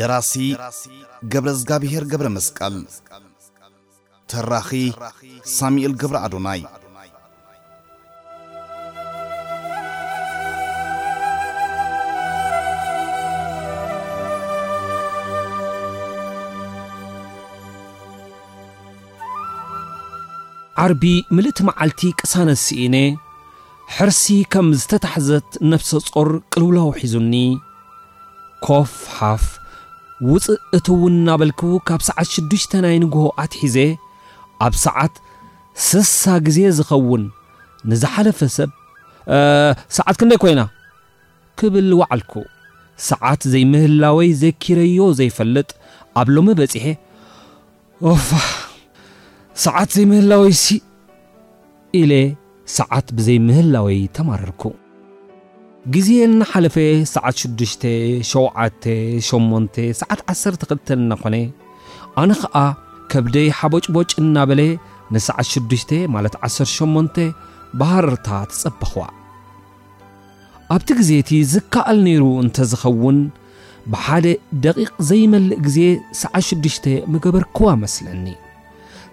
ደራሲ ገብረዝጋብሄር ገብረመስቀል ተራኺ ሳሙኤል ገብረኣዶናይ ዓርቢ ምልእቲ መዓልቲ ቅሳነት ስኢነ ሕርሲ ከም ዝተታሕዘት ነፍሰ ጾር ቅልውላው ሒዙኒ ኮፍ ሓፍ ውፅእ እትውን እናበልኩ ካብ ሰዓት ሽዱሽተ ናይ ንግሆ ኣትሒዘ ኣብ ሰዓት ስሳ ግዜ ዝኸውን ንዝሓለፈ ሰብ ሰዓት ክንደይ ኮይና ክብል ወዓልኩ። ሰዓት ዘይምህላወይ ዘኪረዮ ዘይፈልጥ ኣብ ሎሚ በጺሐ ኦፋ ሰዓት ዘይምህላወይሲ ኢለ ሰዓት ብዘይምህላወይ ተማረርኩ። ግዜ እናሓለፈ ሰዓት ሽዱሽተ፣ ሸውዓተ፣ ሸሞንተ፣ ሰዓት ዓሰርተ ክልተን እናኾነ ኣነ ኸኣ ከብደይ ሓቦጭቦጭ እናበለ ንሰዓት ሽዱሽተ ማለት ዓሰርተ ሸሞንተ ብሃረርታ ተጸበኽዋ። ኣብቲ ግዜ እቲ ዝከኣል ነይሩ እንተዝኸውን ብሓደ ደቂቕ ዘይመልእ ግዜ ሰዓት ሽዱሽተ ምገበርክዋ መስለኒ።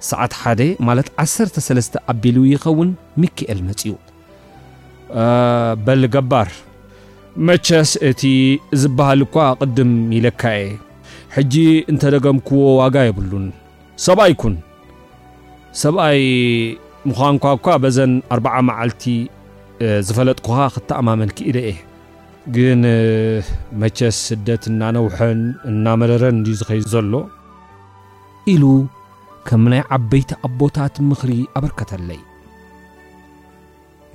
ሰዓት ሓደ ማለት ዓሰርተ ሰለስተ ኣቢሉ ይኸውን ሚካኤል መጺኡ። በል ገባር መቸስ እቲ ዝበሃል እኳ ቅድም ኢለካ እየ ሕጂ እንተደገምክዎ ዋጋ የብሉን ሰብኣይ ኩን ሰብኣይ ምዃንኳ እኳ በዘን ኣርባዓ መዓልቲ ዝፈለጥኩኻ ክተኣማመን ክኢለ እየ ግን መቸስ ስደት እናነውሐን እናመረረን እንድዩ ዝኸይ ዘሎ ኢሉ ከም ናይ ዓበይቲ ኣቦታት ምኽሪ ኣበርከተለይ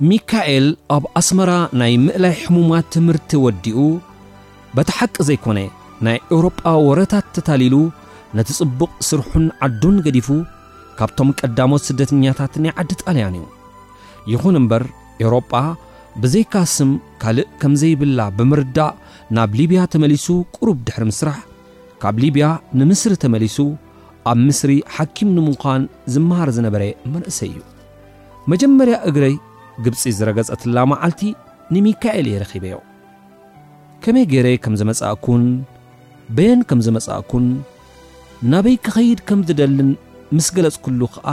ሚካኤል ኣብ ኣስመራ ናይ ምእላይ ሕሙማት ትምህርቲ ወዲኡ በቲ ሓቂ ዘይኮነ ናይ ኤውሮጳ ወረታት ተታሊሉ ነቲ ጽቡቕ ስርሑን ዓዱን ገዲፉ ካብቶም ቀዳሞት ስደተኛታት ናይ ዓዲ ጣልያን እዩ። ይኹን እምበር ኤውሮጳ ብዘይካ ስም ካልእ ከም ዘይብላ ብምርዳእ ናብ ሊብያ ተመሊሱ ቁሩብ ድሕሪ ምስራሕ ካብ ሊብያ ንምስሪ ተመሊሱ ኣብ ምስሪ ሓኪም ንምዃን ዝመሃር ዝነበረ መንእሰይ እዩ። መጀመርያ እግረይ ግብጺ ዝረገጸትላ መዓልቲ ንሚካኤል እየ ረኺበዮ። ከመይ ገይረ ከም ዝመጻእኩን በየን ከም ዝመጻእኩን ናበይ ክኸይድ ከም ዝደልን ምስ ገለጽኩሉ ኸኣ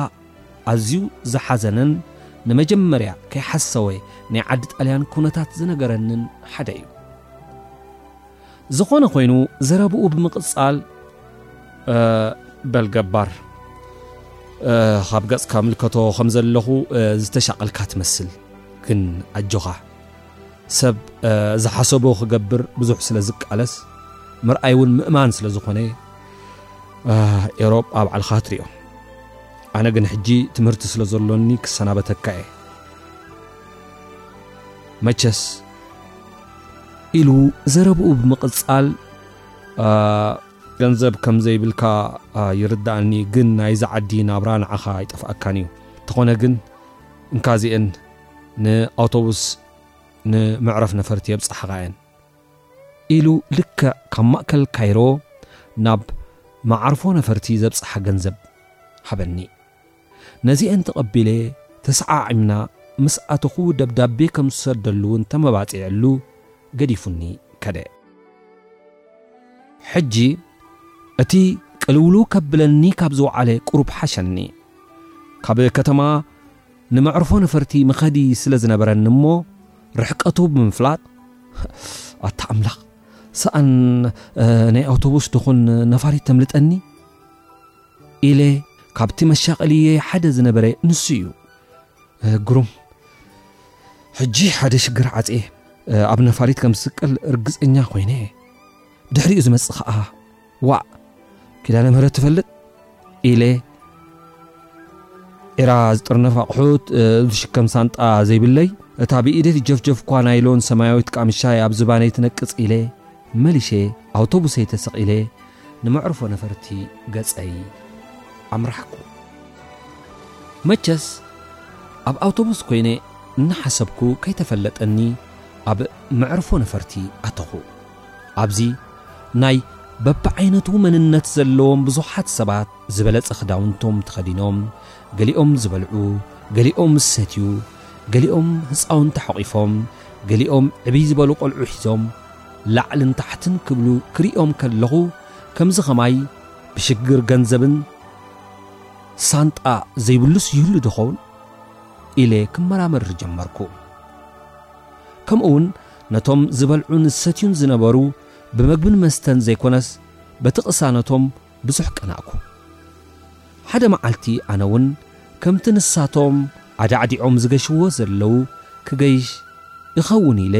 ኣዝዩ ዝሓዘነን ንመጀመርያ ከይሓሰወ ናይ ዓዲ ጣልያን ኩነታት ዝነገረንን ሓደ እዩ። ዝኾነ ኮይኑ ዘረብኡ ብምቕጻል በል ገባር ካብ ገጽካ ምልከቶ ከም ዘለኹ ዝተሻቐልካ ትመስል ግን ኣጆኻ ሰብ ዝሓሰቦ ክገብር ብዙሕ ስለ ዝቃለስ ምርኣይ እውን ምእማን ስለ ዝኾነ ኤሮጳ ባዕልኻ ትሪዮ ኣነ ግን ሕጂ ትምህርቲ ስለ ዘሎኒ ክሰናበተካ እየ መቸስ ኢሉ ዘረብኡ ብምቕጻል ገንዘብ ከም ዘይብልካ ይርዳእኒ ግን ናይዚ ዓዲ ናብራ ንዓኻ ኣይጠፍኣካን እዩ እንተኾነ ግን እንካዚኤን ንኣውቶቡስ ንምዕረፍ ነፈርቲ የብፅሓኻ እየን ኢሉ ልክዕ ካብ ማእከል ካይሮ ናብ መዓርፎ ነፈርቲ ዘብፅሓ ገንዘብ ሃበኒ ነዚኤን ተቐቢለ ተሰዓዒምና ምስ ኣተኹ ደብዳቤ ከም ዝሰደሉ እውን ተመባጺዐሉ ገዲፉኒ ከደ። ሕጂ እቲ ቅልውልው ከብለኒ ካብ ዝወዓለ ቁሩብ ሓሸኒ። ካብ ከተማ ንመዕርፎ ነፈርቲ መኸዲ ስለ ዝነበረኒ እሞ ርሕቀቱ ብምፍላጥ ኣታ ኣምላኽ ሰኣን ናይ ኣውቶቡስ ትኹን ነፋሪት ተምልጠኒ? ኢለ ካብቲ መሻቀልየይ ሓደ ዝነበረ ንሱ እዩ። ግሩም ሕጂ ሓደ ሽግር ዓጽየ ኣብ ነፋሪት ከም ዝስቀል ርግጸኛ ኮይነ ድሕሪኡ ዝመጽእ ኸኣ ዋእ ኪዳነ ምህረት ትፈልጥ ኢለ ዒራ ዝጥርነፍ ኣቑሑት ዝሽከም ሳንጣ ዘይብለይ እታ ብኢደት ጀፍጀፍኳ ናይሎን ሰማያዊት ቃምሻይ ኣብ ዝባነይ ትነቅጽ ኢለ መሊሸ ኣውቶቡሰይ ተሰቒለ ንመዕርፎ ነፈርቲ ገጸይ ኣምራሕኩ። መቸስ ኣብ ኣውቶቡስ ኮይነ እናሓሰብኩ ከይተፈለጠኒ ኣብ መዕርፎ ነፈርቲ ኣተኹ። ኣብዚ ናይ በብዓይነቱ መንነት ዘለዎም ብዙሓት ሰባት ዝበለጸ ክዳውንቶም ተኸዲኖም፣ ገሊኦም ዝበልዑ፣ ገሊኦም ዝሰትዩ፣ ገሊኦም ህጻውንቲ ሓቚፎም፣ ገሊኦም ዕብይ ዝበሉ ቆልዑ ሒዞም፣ ላዕልን ታሕትን ክብሉ ክርእዮም ከለኹ ከምዚ ኸማይ ብሽግር ገንዘብን ሳንጣ ዘይብሉስ ይህሉ ድኸውን ኢለ ክመራመር ጀመርኩ ከምኡውን ነቶም ዝበልዑን ዝሰትዩን ዝነበሩ ብመግብን መስተን ዘይኮነስ በቲ ቅሳነቶም ብዙሕ ቀናእኩ። ሓደ መዓልቲ ኣነ ውን ከምቲ ንሳቶም ኣዳዕዲዖም ዝገሽዎ ዘለዉ ክገይሽ እኸውን ኢለ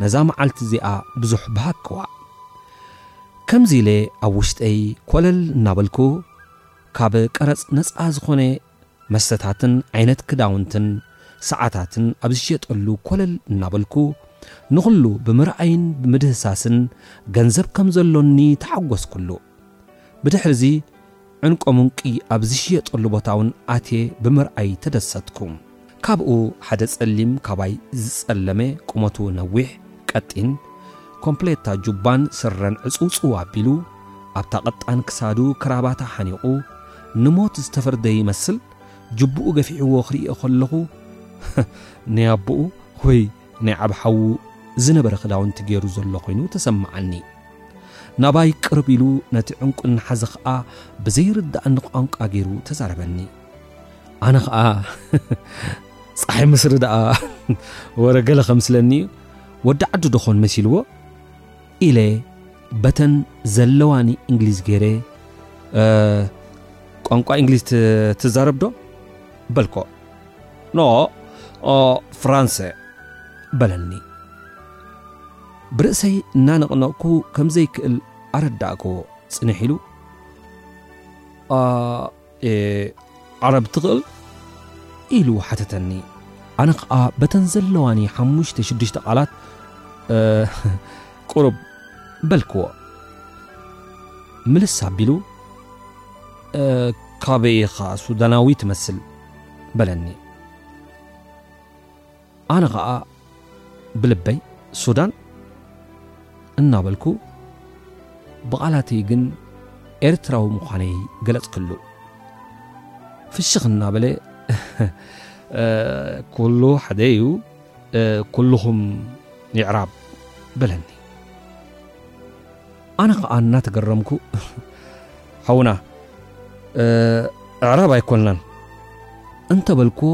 ነዛ መዓልቲ እዚኣ ብዙሕ በሃግክዋ። ከምዚ ኢለ ኣብ ውሽጠይ ኮለል እናበልኩ ካብ ቀረጽ ነጻ ዝኾነ መስተታትን ዓይነት ክዳውንትን ሰዓታትን ኣብ ዝሸጠሉ ኮለል እናበልኩ ንኹሉ ብምርኣይን ብምድህሳስን ገንዘብ ከም ዘሎኒ ተሓጐስኩሉ። ብድሕርዚ ዕንቈ ምንቍ ኣብ ዝሽየጠሉ ቦታውን ኣትየ ብምርኣይ ተደሰትኩ። ካብኡ ሓደ ጸሊም ካባይ ዝጸለመ ቁመቱ ነዊሕ ቀጢን ኮምፕሌታ ጁባን ስረን ዕጽውጽው ኣቢሉ ኣብታ ቀጣን ክሳዱ ክራባታ ሓኒቑ ንሞት ዝተፈርደ ይመስል ጁቡኡ ገፊሕዎ ክርእዮ ከለኹ ናይ ኣቦኡ ወይ ናይ ዓብ ሓዉ ዝነበረ ክዳውንቲ ገይሩ ዘሎ ኮይኑ ተሰማዓኒ። ናባይ ቅርብ ኢሉ ነቲ ዕንቁ እናሓዘ ኸኣ ብዘይርደኣኒ ቋንቋ ገይሩ ተዛረበኒ። ኣነ ኸዓ ፀሓይ ምስሪ ደኣ ወረ ገለ ከምስለኒ እዩ ወዲ ዓዱ ደኾን መሲልዎ ኢለ በተን ዘለዋኒ እንግሊዝ ገይረ ቋንቋ እንግሊዝ ትዛረብ ዶ በልኮ ኖ ፍራንሰ በለኒ ብርእሰይ እናነቕነቕኩ ከም ዘይክእል ኣረዳእክዎ ጽንሕ ኢሉ ዓረብ ትኽእል? ኢሉ ሓተተኒ። ኣነ ኸኣ በተን ዘለዋኒ ሓሙሽተ ሽዱሽተ ቓላት ቁሩብ በልክዎ። ምልስ ኣቢሉ ካበይ ኢኻ ሱዳናዊ ትመስል በለኒ። ኣነ ኸኣ ብልበይ ሱዳን እናበልኩ ብቓላተይ ግን ኤርትራዊ ምዃነይ ገለጽክሉ። ፍሽኽ እናበለ ኩሉ ሓደ እዩ ኩልኹም ይዕራብ በለኒ ኣነ ከዓ እናተገረምኩ ሓውና እዕራብ ኣይኮንናን እንተበልኩዎ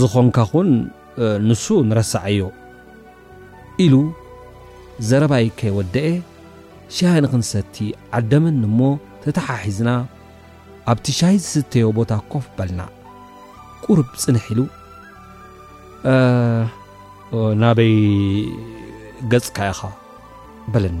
ዝኾንካ ኹን ንሱ ንረሳዓዮ ኢሉ ዘረባይ ከይወደኤ ሻሂ ንኽንሰቲ ዓደመኒ እሞ ተተሓሒዝና ኣብቲ ሻሂ ዝስተዮ ቦታ ኮፍ በልና ቁርብ ፅንሕ ኢሉ ናበይ ገፅካ ኢኻ በለኒ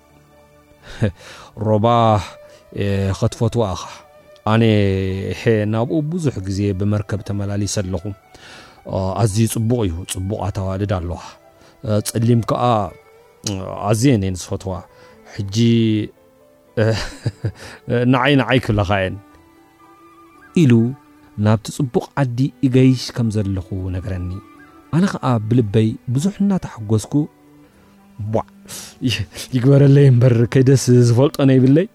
ሮባ ኸትፈትዋ እኻ ኣነ ናብኡ ብዙሕ ግዜ ብመርከብ ተመላሊሰ ኣለኹ ኣዝዩ ጽቡቕ እዩ ጽቡቕ ኣተዋድድ ኣለዋ ጸሊም ከዓ ኣዝየን እየን ዝፈትዋ ሕጂ ንዓይ ንዓይ ክብለኻ እየን ኢሉ ናብቲ ጽቡቕ ዓዲ እገይሽ ከም ዘለኹ ነገረኒ ኣነ ኸዓ ብልበይ ብዙሕ እናተሓጐስኩ ቧዕ ይግበረለይ እምበር ከይደስ ዝፈልጦ ነይብለይ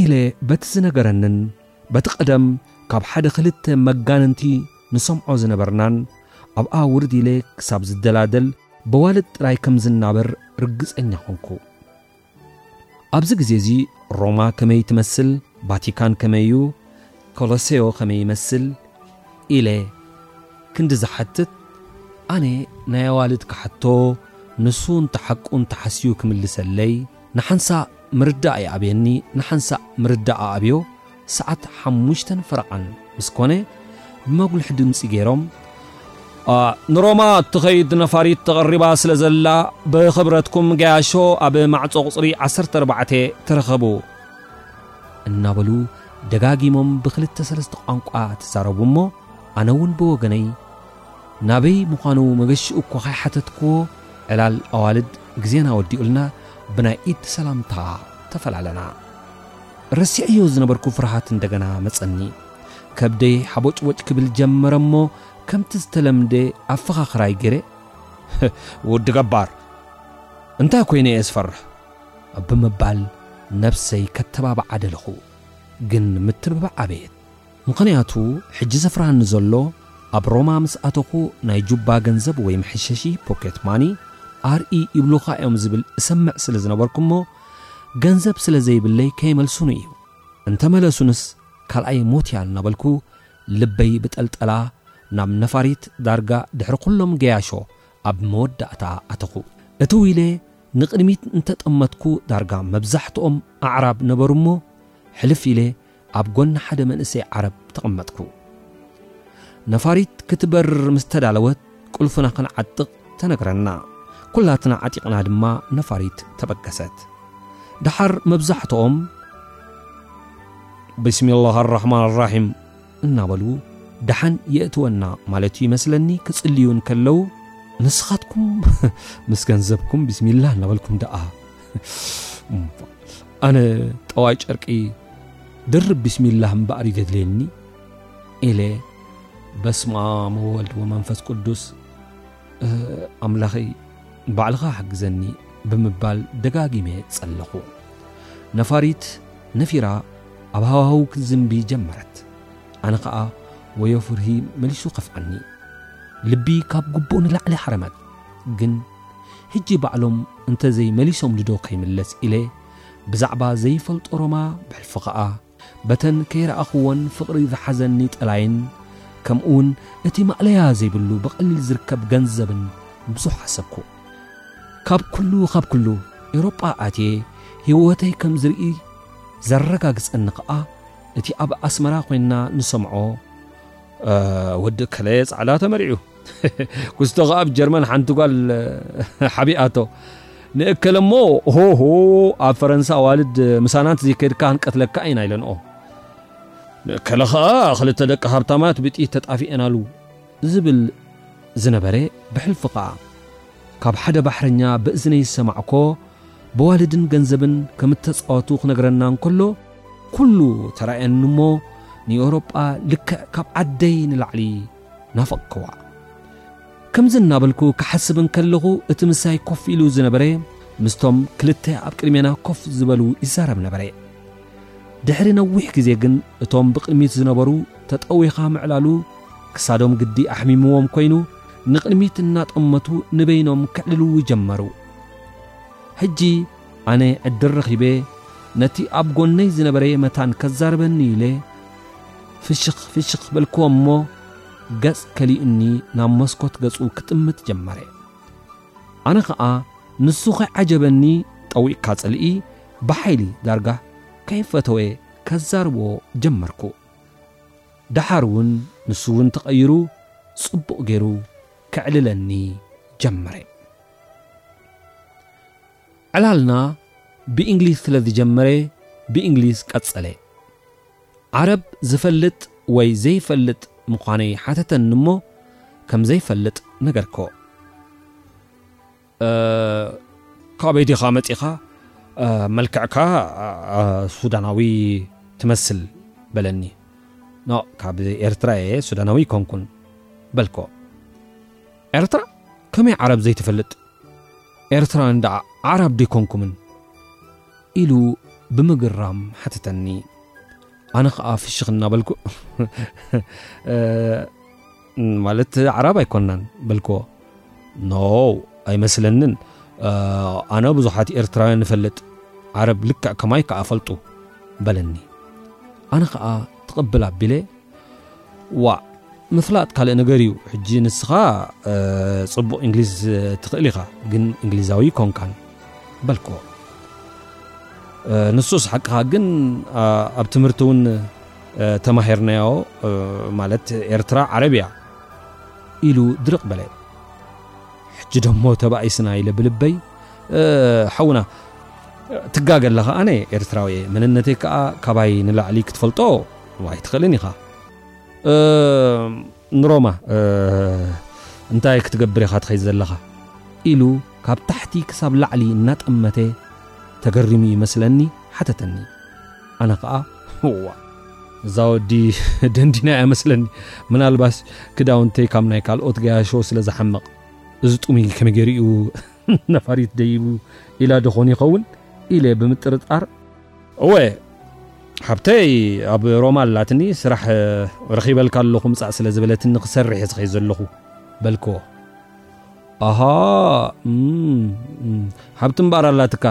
ኢለ በቲ ዝነገረንን በቲ ቀደም ካብ ሓደ ክልተ መጋንንቲ ንሰምዖ ዝነበርናን ኣብኣ ውርድ ኢለ ክሳብ ዝደላደል በዋልድ ጥራይ ከም ዝናበር ርግጸኛ ኾንኩ። ኣብዚ ግዜ እዚ ሮማ ከመይ ትመስል፣ ቫቲካን ከመይ እዩ፣ ኮሎሴዮ ከመይ ይመስል ኢለ ክንዲ ዝሓትት፣ ኣነ ናይ ኣዋልድ ክሓቶ ንሱ እንተ ሓቁ እንተ ሓስዩ ክምልሰለይ፣ ንሓንሳእ ምርዳእ ይኣብየኒ ንሓንሳእ ምርዳእ ኣኣብዮ፣ ሰዓት ሓሙሽተን ፈረቓን ምስ ኮነ ብመጉልሒ ድምጺ ገይሮም ንሮማ እትኸይድ ነፋሪት ተቐሪባ ስለ ዘላ ብኽብረትኩም ገያሾ ኣብ ማዕጾ ቁጽሪ ዓሰርተ ኣርባዕተ ተረኸቡ እናበሉ ደጋጊሞም ብክልተ ሰለስተ ቋንቋ ተዛረቡ እሞ ኣነ እውን ብወገነይ ናበይ ምዃኑ መገሽኡ እኳ ከይሓተትክዎ ዕላል ኣዋልድ ግዜና ወዲኡልና ብናይ ኢድ ሰላምታ ተፈላለና። ረሲዐዮ ዝነበርኩ ፍርሃት እንደገና መጸኒ። ከብደይ ሓቦጭቦጭ ክብል ጀመረ እሞ ከምቲ ዝተለምደ ኣፈኻኽራይ ገይረ ወዲ ገባር እንታይ ኮይነ እየ ዝፈርሕ ብምባል ነብሰይ ከተባብዓ ደለኹ። ግን ምትብባዕ ኣበየት። ምኽንያቱ ሕጂ ዘፍርሃኒ ዘሎ ኣብ ሮማ ምስ ኣተኹ ናይ ጁባ ገንዘብ ወይ መሐሸሺ፣ Pocket Money፣ ኣርኢ ይብሉኻ እዮም ዝብል እሰምዕ ስለ ዝነበርኩ'ሞ ገንዘብ ስለ ዘይብለይ ከይመልሱኒ እዩ። እንተ መለሱንስ ካልኣይ ሞት እያ እናበልኩ ልበይ ብጠልጠላ ናብ ነፋሪት ዳርጋ ድሕሪ ኩሎም ገያሾ ኣብ መወዳእታ ኣተኹ። እቲ ዊሌ ንቕድሚት እንተ ጠመትኩ ዳርጋ መብዛሕትኦም ኣዕራብ ነበሩ'ሞ ሕልፍ ኢለ ኣብ ጎኒ ሓደ መንእሰይ ዓረብ ተቐመጥኩ። ነፋሪት ክትበርር ምስ ተዳለወት ቁልፍና ክንዓጥቕ ተነግረና። ኩላትና ዓጢቕና ድማ ነፋሪት ተበገሰት። ደሓር መብዛሕትኦም ብስሚላህ ኣራሕማን ኣራሒም እናበሉ ደሓን የእትወና ማለት'ዩ ይመስለኒ ክጽልዩ እንከለዉ ንስኻትኩም ምስ ገንዘብኩም ብስሚላህ እናበልኩም ደኣ ኣነ ጠዋይ ጨርቂ ድርብ ቢስሚላህ እምበኣር ይገድልየኒ ኢለ በስማ መወልድ ወመንፈስ ቅዱስ ኣምላኸይ ባዕልኻ ሓግዘኒ ብምባል ደጋጊመ ጸለኹ ነፋሪት ነፊራ ኣብ ሃዋህው ክትዝንቢ ጀመረት ኣነ ኸኣ ወዮ ፍርሂ መሊሱ ከፍኣኒ ልቢ ካብ ግቡእ ንላዕሊ ሓረመት ግን ህጂ ባዕሎም እንተ ዘይ መሊሶምልዶ ከይምለስ ኢለ ብዛዕባ ዘይፈልጦ ሮማ ብሕልፊ ከኣ በተን ከይረኣኹወን ፍቕሪ ዝሓዘኒ ጠላይን ከምኡውን እቲ ማእለያ ዘይብሉ ብቐሊል ዝርከብ ገንዘብን ብዙሕ ሓሰብኩ ካብ ኩሉ ካብ ኩሉ ኤውሮጳ ኣትየ ህይወተይ ከም ዝርኢ ዘረጋግጸኒ ከኣ እቲ ኣብ ኣስመራ ኮይንና ንሰምዖ ወዲ ከለ ጻዕዳ ተመሪዑ ኩስቶ ከኣ ኣብ ጀርመን ሓንቲ ጓል ሓቢኣቶ ንእከለ እሞ ሆሆ ኣብ ፈረንሳ ዋልድ ምሳና እንተዘይከድካ ክንቀትለካ ኢና ኢለንኦ ንእከለ ከኣ ክልተ ደቂ ሃብታማት ብጥይት ተጣፊኤናሉ ዝብል ዝነበረ ብሕልፊ ከኣ ካብ ሓደ ባሕረኛ ብእዝነይ ዝሰማዕኮ ብዋልድን ገንዘብን ከም እተጻወቱ ክነግረና እንከሎ ኩሉ ተራእየኒ እሞ ንኤውሮጳ ልክዕ ካብ ዓደይ ንላዕሊ ናፈቕክዋ። ከምዚ እናበልኩ ክሓስብ እንከለኹ እቲ ምሳይ ኮፍ ኢሉ ዝነበረ ምስቶም ክልተ ኣብ ቅድሜና ኮፍ ዝበሉ ይዛረብ ነበረ። ድሕሪ ነዊሕ ግዜ ግን እቶም ብቕድሚት ዝነበሩ ተጠዊኻ ምዕላሉ ክሳዶም ግዲ ኣሕሚምዎም ኮይኑ ንቕድሚት እናጠመቱ ንበይኖም ክዕልሉ ጀመሩ። ሕጂ ኣነ ዕድል ረኺበ ነቲ ኣብ ጎነይ ዝነበረ መታን ከዛርበኒ ኢለ ፍሽኽ ፍሽኽ በልክዎ እሞ ገጽ ከሊኡኒ ናብ መስኮት ገጹ ክጥምት ጀመረ ኣነ ኸኣ ንሱ ኸይዓጀበኒ ጠዊቕካ ጽልኢ ብሓይሊ ዳርጋ ከይፈተወ ከዛርቦ ጀመርኩ ደሓር እውን ንሱ እውን ተቐይሩ ጽቡቕ ገይሩ ከዕልለኒ ጀመረ ዕላልና ብእንግሊዝ ስለ ዝጀመረ ብእንግሊዝ ቀጸለ ዓረብ ዝፈልጥ ወይ ዘይፈልጥ ምዃነይ ሓተተኒ እሞ ከም ዘይፈልጥ ነገርክዎ። ካበይ ዲኻ መጺኻ? መልክዕካ ሱዳናዊ ትመስል በለኒ። ኖ ካብ ኤርትራ እየ ሱዳናዊ ኮንኩን በልኮ። ኤርትራ ከመይ ዓረብ ዘይትፈልጥ? ኤርትራን ደኣ ዓረብ ደይኮንኩምን? ኢሉ ብምግራም ሓተተኒ። ኣነ ኸኣ ፍሽኽ እናበልኩ ማለት ኣዕራብ ኣይኮናን በልክዎ። ኖ ኣይመስለንን፣ ኣነ ብዙሓት ኤርትራውያን ንፈልጥ፣ ዓረብ ልክዕ ከማይ ከኣ ፈልጡ በለኒ። ኣነ ኸኣ ትቕብል ኣቢለ ዋእ ምፍላጥ ካልእ ነገር እዩ ሕጂ ንስኻ ጽቡቕ እንግሊዝ ትኽእል ኢኻ ግን እንግሊዛዊ ኮንካን በልክዎ ንሱስ ሓቅኻ ግን ኣብ ትምህርቲ እውን ተማሂርናዮ ማለት ኤርትራ ዓረብ እያ ኢሉ ድርቕ በለ ሕጂ ደሞ ተባኢስና ኢለ ብልበይ ሓውና ትጋገ ኣለኻ ኣነ ኤርትራዊ እየ መንነተይ ከዓ ካባይ ንላዕሊ ክትፈልጦ ዋይ ትኽእልን ኢኻ ንሮማ እንታይ ክትገብር ኢኻ ትኸይ ዘለኻ ኢሉ ካብ ታሕቲ ክሳብ ላዕሊ እናጠመተ ተገሪሙ ይመስለኒ ሓተተኒ ኣነ ኸዓ ዋ እዛ ወዲ ደንዲና እያ መስለኒ ምናልባሽ ክዳውንተይ ካብ ናይ ካልኦት ገያሾ ስለ ዝሓምቕ እዚ ጥሙይ ከመይ ገይሩ እዩ ነፋሪት ደይቡ ኢላ ደኾን ይኸውን ኢለ ብምጥርጣር እወ ሓብተይ ኣብ ሮማ ኣላትኒ ስራሕ ረኺበልካ ኣለኹ ምጻእ ስለ ዝበለትኒ ክሰርሕ እየ ዝኸይ ዘለኹ በልክዎ ኣሃ ሓብቲ እምበኣር ኣላትካ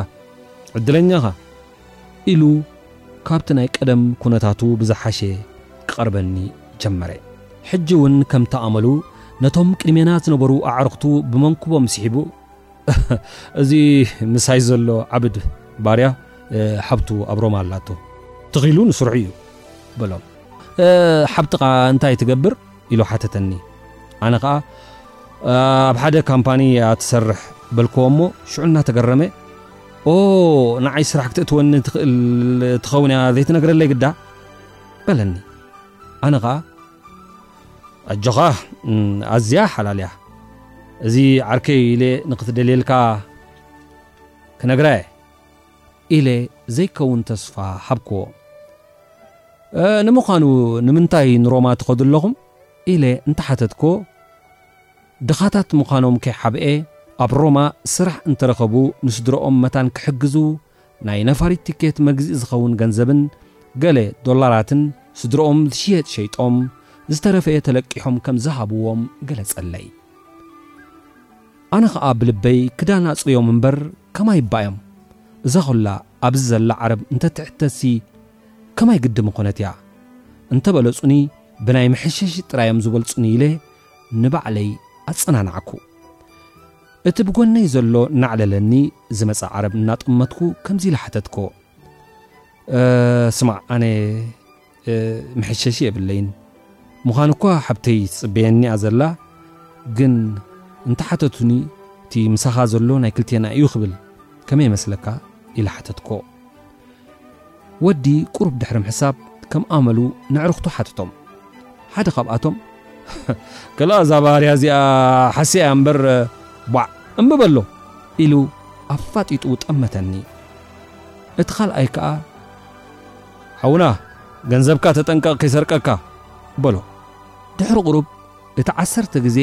ዕድለኛኻ ኢሉ ካብቲ ናይ ቀደም ኩነታቱ ብዝሓሸ ክቐርበኒ ጀመረ ሕጂ እውን ከምቲ ኣመሉ ነቶም ቅድሜና ዝነበሩ ኣዕርኽቱ ብመንኩቦም ስሒቡ እዚ ምሳይ ዘሎ ዓብድ ባርያ ሓብቱ ኣብ ሮማ ኣላቶ ትኺሉ ንስርሑ እዩ በሎም ሓብትኻ እንታይ ትገብር ኢሉ ሓተተኒ ኣነ ከዓ ኣብ ሓደ ካምፓኒ እያ ትሰርሕ በልክዎ እሞ ሽዑ እናተገረመ ኦ ንዓይ ስራሕ ክትእትወኒ ትኽእል ትኸውን እያ ዘይትነግረለይ ግዳ በለኒ ኣነ ኸዓ ኣጆኻ ኣዝያ ሓላል እያ እዚ ዓርከይ ኢለ ንክትደልየልካ ክነግራ እየ ኢለ ዘይከውን ተስፋ ሃብክዎ ንምዃኑ ንምንታይ ንሮማ ትኸዱ ኣለኹም ኢለ እንተሓተትክዎ ድኻታት ምዃኖም ከይሓብኤ ኣብ ሮማ ስራሕ እንተረኸቡ ንስድረኦም መታን ክሕግዙ ናይ ነፋሪት ቲኬት መግዝኢ ዝኸውን ገንዘብን ገለ ዶላራትን ስድርኦም ዝሽየጥ ሸይጦም ዝተረፈ'የ ተለቂሖም ከም ዝሃብዎም ገለጸለይ። ኣነ ኸኣ ብልበይ ክዳን ኣጽርዮም እምበር ከማይ እባ'ዮም፣ እዛ ኹላ ኣብዚ ዘላ ዓረብ እንተ ትሕተትሲ ከማይ ግዲ ምኾነት'ያ፣ እንተ በለጹኒ ብናይ መሐሸሺ ጥራይ'ዮም ዝበልጹኒ ኢለ ንባዕለይ ኣጸናናዕኩ። እቲ ብጎነይ ዘሎ እናዕለለኒ ዝመጸ ዓረብ እናጠመትኩ ከምዚ ኢለ ሓተትኩ፣ ስማዕ ኣነ መሐሸሺ የብለይን ምዃኑ እኳ ሓብተይ ትጽበየኒ'ያ ዘላ፣ ግን እንተሓተቱኒ እቲ ምሳኻ ዘሎ ናይ ክልቴና እዩ ክብል ከመይ ይመስለካ? ኢለ ሓተትኩ። ወዲ ቁሩብ ድሕሪ ምሕሳብ ከም ኣመሉ ነዕርኽቱ ሓተቶም። ሓደ ካብኣቶም ከላ እዛ ባህርያ እዚኣ ሓሲኣያ እምበር ቧዕ እምቢ በሎ ኢሉ ኣፋጢጡ ጠመተኒ። እቲ ካልኣይ ከኣ ሓውና ገንዘብካ ተጠንቀቕ ከይሰርቀካ በሎ። ድሕሪ ቁሩብ እቲ ዓሰርተ ግዜ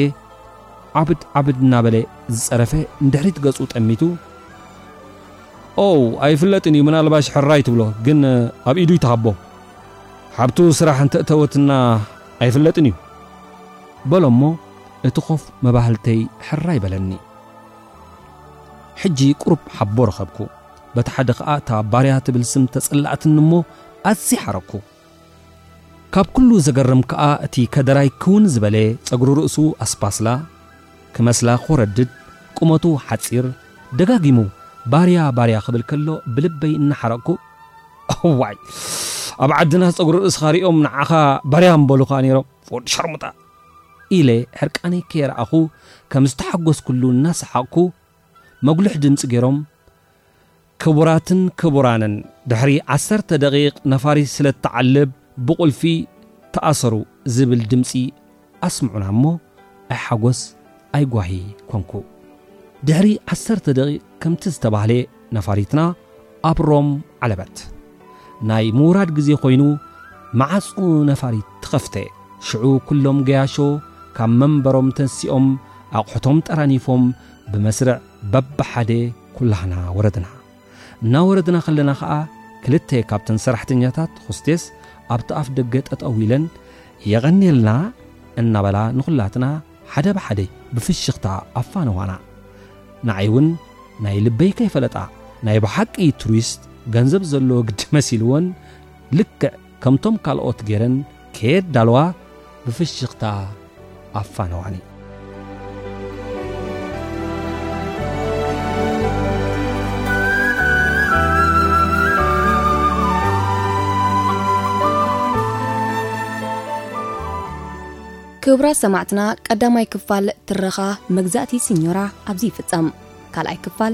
ዓብድ ዓብድ እናበለ ዝጸረፈ ንድሕሪት ገጹ ጠሚቱ ኦው ኣይፍለጥን እዩ ምናልባሽ ሕራይ ትብሎ ግን ኣብ ኢዱ ይትሃቦ ሓብቱ ስራሕ እንተእተወትና ኣይፍለጥን እዩ በሎ እሞ እቲ ኮፍ መባህልተይ ሕራይ በለኒ ሕጂ ቁሩብ ሓቦ ረኸብኩ በቲ ሓደ ከኣ እታ ባርያ ትብል ስም ተጸላእትኒ እሞ ኣዝየ ሓረኩ ካብ ኩሉ ዘገርም ከኣ እቲ ከደራይ ክውን ዝበለ ጸጉሪ ርእሱ ኣስፓስላ ክመስላ ኮረድድ ቁመቱ ሓጺር ደጋጊሙ ባርያ ባርያ ክብል ከሎ ብልበይ እናሓረቅኩ እዋይ ኣብ ዓድና ጸጉሪ ርእስኻ ሪኦም ንዓኻ ባርያ ምበሉኻ ነይሮም ወዲ ሸርሙጣ ኢለ ሕርቃነይ ከየርኣኹ ከም ዝተሓጎስኩሉ እናሰሓቕኩ መጉልሕ ድምጺ ገይሮም ክቡራትን ክቡራንን ድሕሪ ዓሰርተ ደቂቅ ነፋሪት ስለ እትዓልብ ብቁልፊ ተኣሰሩ ዝብል ድምጺ ኣስምዑና እሞ ኣይ ሓጎስ ኣይ ጓሂ ኮንኩ ድሕሪ ዓሰርተ ደቂቅ ከምቲ ዝተባህለ ነፋሪትና ኣብ ሮም ዓለበት ናይ ምውራድ ግዜ ኮይኑ መዓጹ ነፋሪት ተኸፍተ ሽዑ ኩሎም ገያሾ ካብ መንበሮም ተንሲኦም ኣቑሑቶም ጠራኒፎም ብመስርዕ በብሓደ ኩላህና ወረድና። እናወረድና ከለና ኸኣ ክልተ ካብተን ሰራሕተኛታት ሆስቴስ ኣብቲ ኣፍ ደገ ጠጠው ኢለን የቐንየልና እናበላ ንኹላትና ሓደ ብሓደ ብፍሽኽታ ኣፋነዋና። ንዓይ እውን ናይ ልበይ ከይፈለጣ ናይ ብሓቂ ቱሪስት ገንዘብ ዘለዎ ግዲ መሲልወን ልክዕ ከምቶም ካልኦት ገይረን ከየዳለዋ ብፍሽኽታ ኣፋነዋኒ። ክብራት ሰማዕትና ቀዳማይ ክፋል ትረኻ መግዛእቲ ሲኞራ ኣብዚ ይፍጸም። ካልኣይ ክፋል